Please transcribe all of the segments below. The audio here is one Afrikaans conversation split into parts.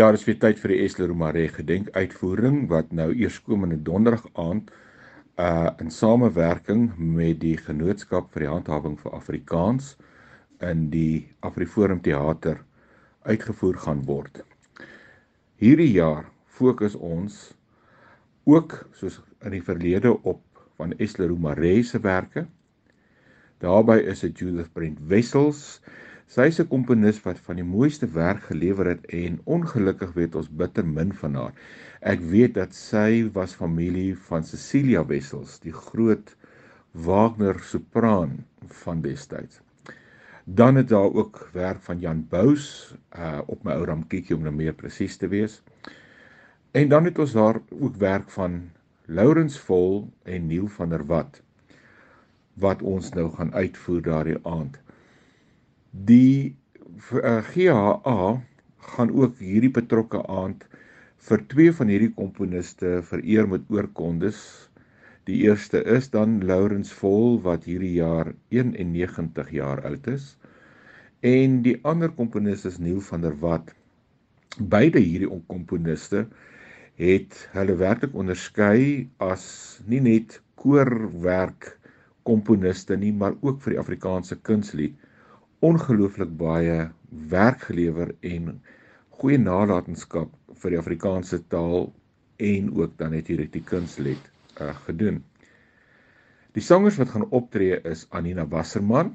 Ja, dis weer tyd vir die Esle Romare gedenk uitvoering wat nou eers komende donderdag aand uh in samewerking met die Genootskap vir die Handhawing vir Afrikaans in die Afriforum Theater uitgevoer gaan word. Hierdie jaar fokus ons ook soos in die verlede op van Esle Romare se werke. Daarby is dit Judith Brent Wessels Sy is 'n komponis wat van die mooiste werk gelewer het en ongelukkig weet ons bitter min van haar. Ek weet dat sy was familie van Cecilia Wessels, die groot Wagner sopraan van destyds. Dan het daar ook werk van Jan Bous uh op my ou ramkiekie om nou meer presies te wees. En dan het ons daar ook werk van Laurens Vol en Neil van der Walt wat ons nou gaan uitvoer daardie aand. Die uh, GHA gaan ook hierdie betrokke aand vir twee van hierdie komponiste vereer met oorkondes. Die eerste is dan Laurens Vol wat hierdie jaar 91 jaar oud is en die ander komponis is Neil van der Walt. Beide hierdie komponiste het hulle werklik onderskei as nie net koorwerk komponiste nie, maar ook vir die Afrikaanse kunslied ongelooflik baie werk gelewer en goeie nalatenskap vir die Afrikaanse taal en ook dan het hierdie die kunslet uh, gedoen. Die sangers wat gaan optree is Anina Wasserman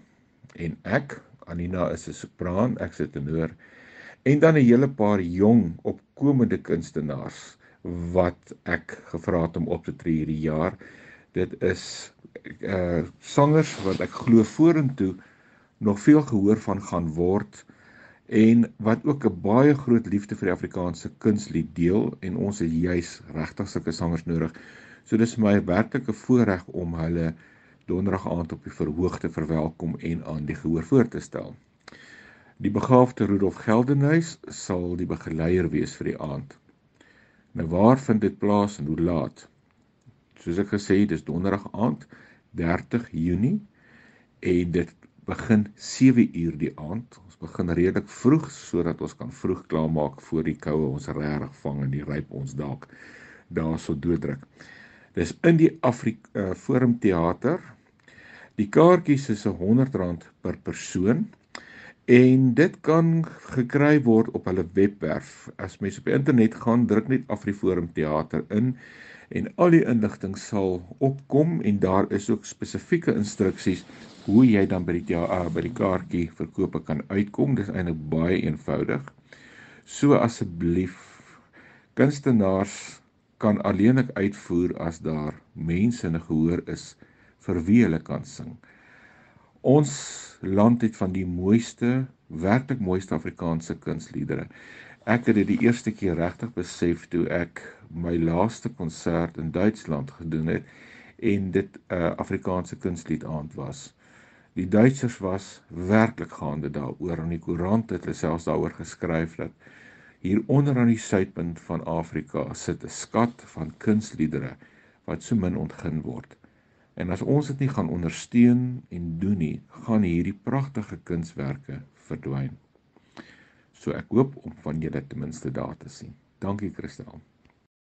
en ek, Anina is 'n sopraan, ek se tenor en dan 'n hele paar jong opkomende kunstenaars wat ek gevra het om op te tree hierdie jaar. Dit is uh sangers wat ek glo vorentoe nog veel gehoor van gaan word en wat ook 'n baie groot liefde vir die Afrikaanse kunslied deel en ons het juis regtig sulke sangers nodig. So dis my werklike voorreg om hulle donderdag aand op die verhoog te verwelkom en aan die gehoor voor te stel. Die begaafde Rudolf Geldenhuys sal die begeleier wees vir die aand. Nou waar vind dit plaas en hoe laat? Soos ek gesê het, dis donderdag aand 30 Junie en dit begin 7 uur die aand. Ons begin redelik vroeg sodat ons kan vroeg klaarmaak voor die koue ons regtig vang en die ryp ons dalk daarso dooddruk. Dis in die Afrika uh, Forum Theater. Die kaartjies is R100 per persoon en dit kan gekry word op hulle webwerf. As mens op die internet gaan, druk net Afriforum Theater in en al die inligting sal opkom en daar is ook spesifieke instruksies hoe jy dan by die ja, by die kaartjie verkope kan uitkom. Dis eintlik baie eenvoudig. So asseblief kunstenaars kan alleenlik uitvoer as daar mense in gehoor is vir wie hulle kan sing. Ons land het van die mooiste, werklik mooiste Afrikaanse kunsliedere. Ek het dit die eerste keer regtig besef toe ek my laaste konsert in Duitsland gedoen het en dit 'n uh, Afrikaanse kunstlied aand was. Die Duitsers was werklik gaande daaroor en die koerant het hulle selfs daaroor geskryf dat hier onder aan die suidpunt van Afrika sit 'n skat van kunstliedere wat so min ontgin word. En as ons dit nie gaan ondersteun en doen nie, gaan hierdie pragtige kunswerke verdwyn. So ek hoop om van julle ten minste daar te sien. Dankie Christel.